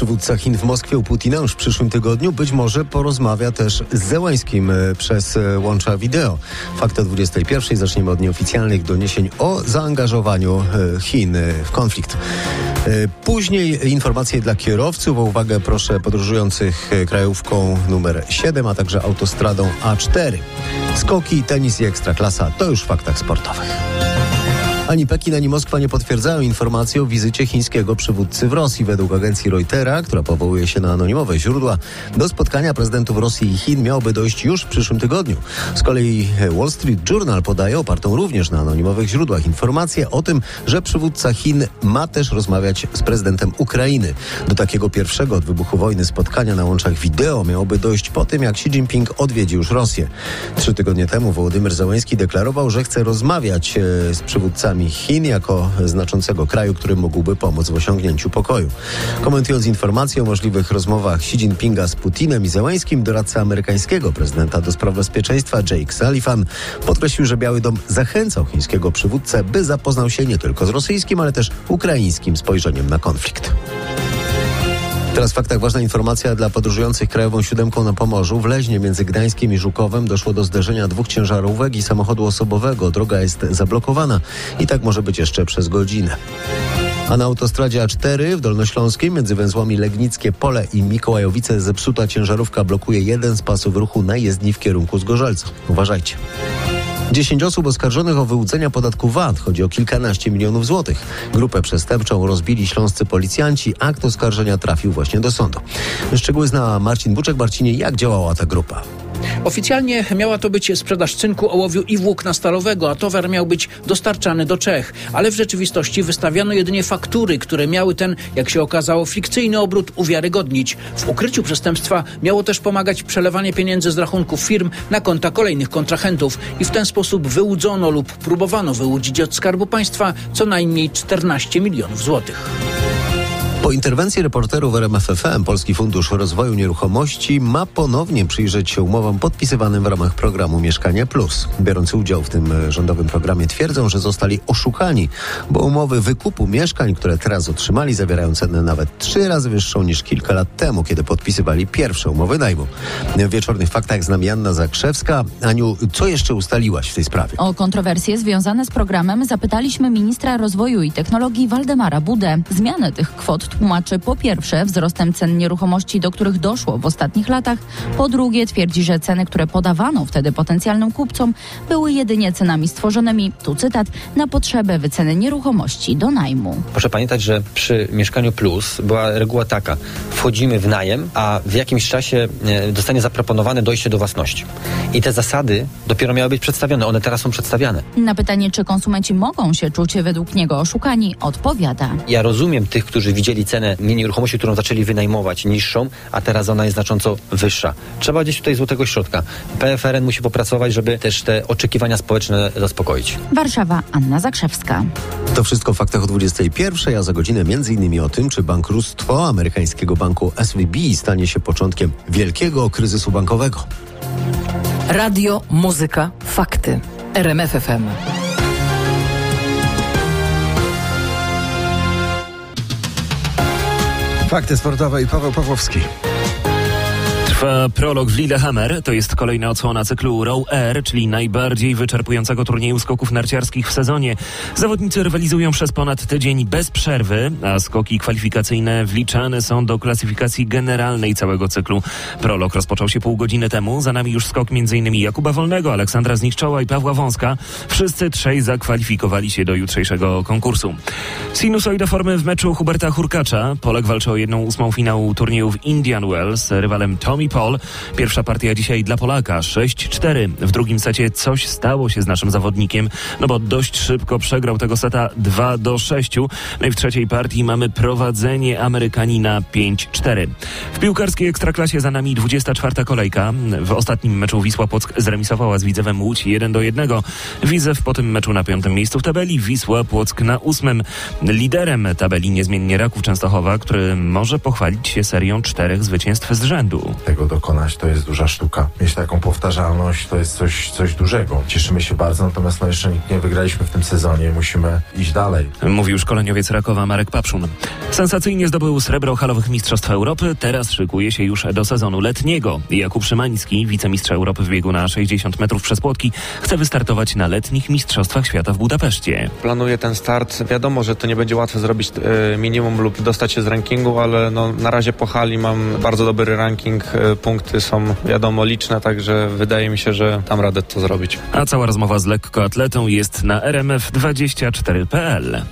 Przywódca Chin w Moskwie u Putina już w przyszłym tygodniu być może porozmawia też z Zełańskim e, przez e, łącza wideo. Fakt o 21 zaczniemy od nieoficjalnych doniesień o zaangażowaniu e, Chin w konflikt. Później informacje dla kierowców. O uwagę proszę podróżujących krajówką numer 7, a także autostradą A4. Skoki, tenis i ekstraklasa to już w faktach sportowych. Ani Pekin, ani Moskwa nie potwierdzają informacji o wizycie chińskiego przywódcy w Rosji. Według agencji Reutera, która powołuje się na anonimowe źródła, do spotkania prezydentów Rosji i Chin miałoby dojść już w przyszłym tygodniu. Z kolei Wall Street Journal podaje, opartą również na anonimowych źródłach, informację o tym, że przywódca Chin ma też rozmawiać z prezydentem Ukrainy. Do takiego pierwszego od wybuchu wojny spotkania na łączach wideo miałoby dojść po tym, jak Xi Jinping odwiedzi już Rosję. Trzy tygodnie temu Wołodymyr Załański deklarował, że chce rozmawiać e, z przywódcami Chin jako znaczącego kraju, który mógłby pomóc w osiągnięciu pokoju. Komentując informacje o możliwych rozmowach Xi Jinpinga z Putinem i Zełańskim, doradca amerykańskiego prezydenta do spraw bezpieczeństwa Jake Sullivan podkreślił, że Biały Dom zachęcał chińskiego przywódcę, by zapoznał się nie tylko z rosyjskim, ale też ukraińskim spojrzeniem na konflikt. Teraz w faktach ważna informacja dla podróżujących krajową siódemką na Pomorzu. W Leźnie między Gdańskiem i Żukowem doszło do zderzenia dwóch ciężarówek i samochodu osobowego. Droga jest zablokowana i tak może być jeszcze przez godzinę. A na autostradzie A4 w Dolnośląskiej między węzłami Legnickie Pole i Mikołajowice zepsuta ciężarówka blokuje jeden z pasów ruchu na jezdni w kierunku Zgorzelca. Uważajcie. 10 osób oskarżonych o wyłudzenia podatku VAT. Chodzi o kilkanaście milionów złotych. Grupę przestępczą rozbili śląscy policjanci. Akt oskarżenia trafił właśnie do sądu. Szczegóły zna Marcin Buczek. Marcinie, jak działała ta grupa? Oficjalnie miała to być sprzedaż cynku, ołowiu i włókna stalowego, a towar miał być dostarczany do Czech. Ale w rzeczywistości wystawiano jedynie faktury, które miały ten, jak się okazało, fikcyjny obrót uwiarygodnić. W ukryciu przestępstwa miało też pomagać przelewanie pieniędzy z rachunków firm na konta kolejnych kontrahentów i w ten sposób wyłudzono lub próbowano wyłudzić od Skarbu Państwa co najmniej 14 milionów złotych. Po interwencji reporterów RMFFM Polski Fundusz Rozwoju Nieruchomości ma ponownie przyjrzeć się umowom podpisywanym w ramach programu Mieszkanie Plus. Biorący udział w tym e, rządowym programie twierdzą, że zostali oszukani, bo umowy wykupu mieszkań, które teraz otrzymali, zawierają cenę nawet trzy razy wyższą niż kilka lat temu, kiedy podpisywali pierwsze umowy najmu. W wieczornych faktach z nami Anna Zakrzewska. Aniu, co jeszcze ustaliłaś w tej sprawie? O kontrowersje związane z programem zapytaliśmy ministra rozwoju i technologii Waldemara Budę. Zmianę tych kwot tłumaczy po pierwsze wzrostem cen nieruchomości, do których doszło w ostatnich latach, po drugie twierdzi, że ceny, które podawano wtedy potencjalnym kupcom, były jedynie cenami stworzonymi, tu cytat, na potrzebę wyceny nieruchomości do najmu. Proszę pamiętać, że przy Mieszkaniu Plus była reguła taka, wchodzimy w najem, a w jakimś czasie e, dostanie zaproponowane dojście do własności. I te zasady dopiero miały być przedstawione, one teraz są przedstawiane. Na pytanie, czy konsumenci mogą się czuć według niego oszukani, odpowiada. Ja rozumiem tych, którzy widzieli cenę nieruchomości, którą zaczęli wynajmować niższą, a teraz ona jest znacząco wyższa. Trzeba gdzieś tutaj złotego środka. PFRN musi popracować, żeby też te oczekiwania społeczne zaspokoić. Warszawa, Anna Zakrzewska. To wszystko w faktach o 21, a za godzinę między innymi o tym, czy bankructwo amerykańskiego banku SVB stanie się początkiem wielkiego kryzysu bankowego. Radio, muzyka, fakty. RMFFM. Fakty sportowe i Paweł Pawłowski. Trwa prolog w Lillehammer. To jest kolejna odsłona cyklu Row Air, czyli najbardziej wyczerpującego turnieju skoków narciarskich w sezonie. Zawodnicy rywalizują przez ponad tydzień bez przerwy, a skoki kwalifikacyjne wliczane są do klasyfikacji generalnej całego cyklu. Prolog rozpoczął się pół godziny temu. Za nami już skok m.in. Jakuba Wolnego, Aleksandra Zniszczoła i Pawła Wąska. Wszyscy trzej zakwalifikowali się do jutrzejszego konkursu. Sinusoida formy w meczu Huberta Hurkacza. Polek walczy o jedną ósmą finału turnieju w Indian Wells. Rywalem Tommy Paul. Pierwsza partia dzisiaj dla Polaka 6-4. W drugim secie coś stało się z naszym zawodnikiem, no bo dość szybko przegrał tego seta 2 do 6. No i w trzeciej partii mamy prowadzenie Amerykanina 5-4. W piłkarskiej ekstraklasie za nami 24 kolejka. W ostatnim meczu Wisła Płock zremisowała z Widzewem Łódź 1 do 1. Widzew po tym meczu na piątym miejscu w tabeli, Wisła Płock na ósmym. Liderem tabeli niezmiennie Raków Częstochowa, który może pochwalić się serią czterech zwycięstw z rzędu. Tego tego dokonać, to jest duża sztuka. Mieć taką powtarzalność to jest coś, coś dużego. Cieszymy się bardzo, natomiast no jeszcze nikt nie wygraliśmy w tym sezonie, musimy iść dalej. Mówił szkoleniowiec Rakowa Marek Papszun. Sensacyjnie zdobył srebro halowych Mistrzostw Europy, teraz szykuje się już do sezonu letniego. Jakub Szymański, wicemistrz Europy w biegu na 60 metrów przez płotki, chce wystartować na letnich Mistrzostwach Świata w Budapeszcie. Planuję ten start. Wiadomo, że to nie będzie łatwo zrobić e, minimum lub dostać się z rankingu, ale no, na razie po hali mam bardzo dobry ranking. Punkty są wiadomo liczne, także wydaje mi się, że dam radę to zrobić. A cała rozmowa z lekkoatletą jest na rmf24.pl.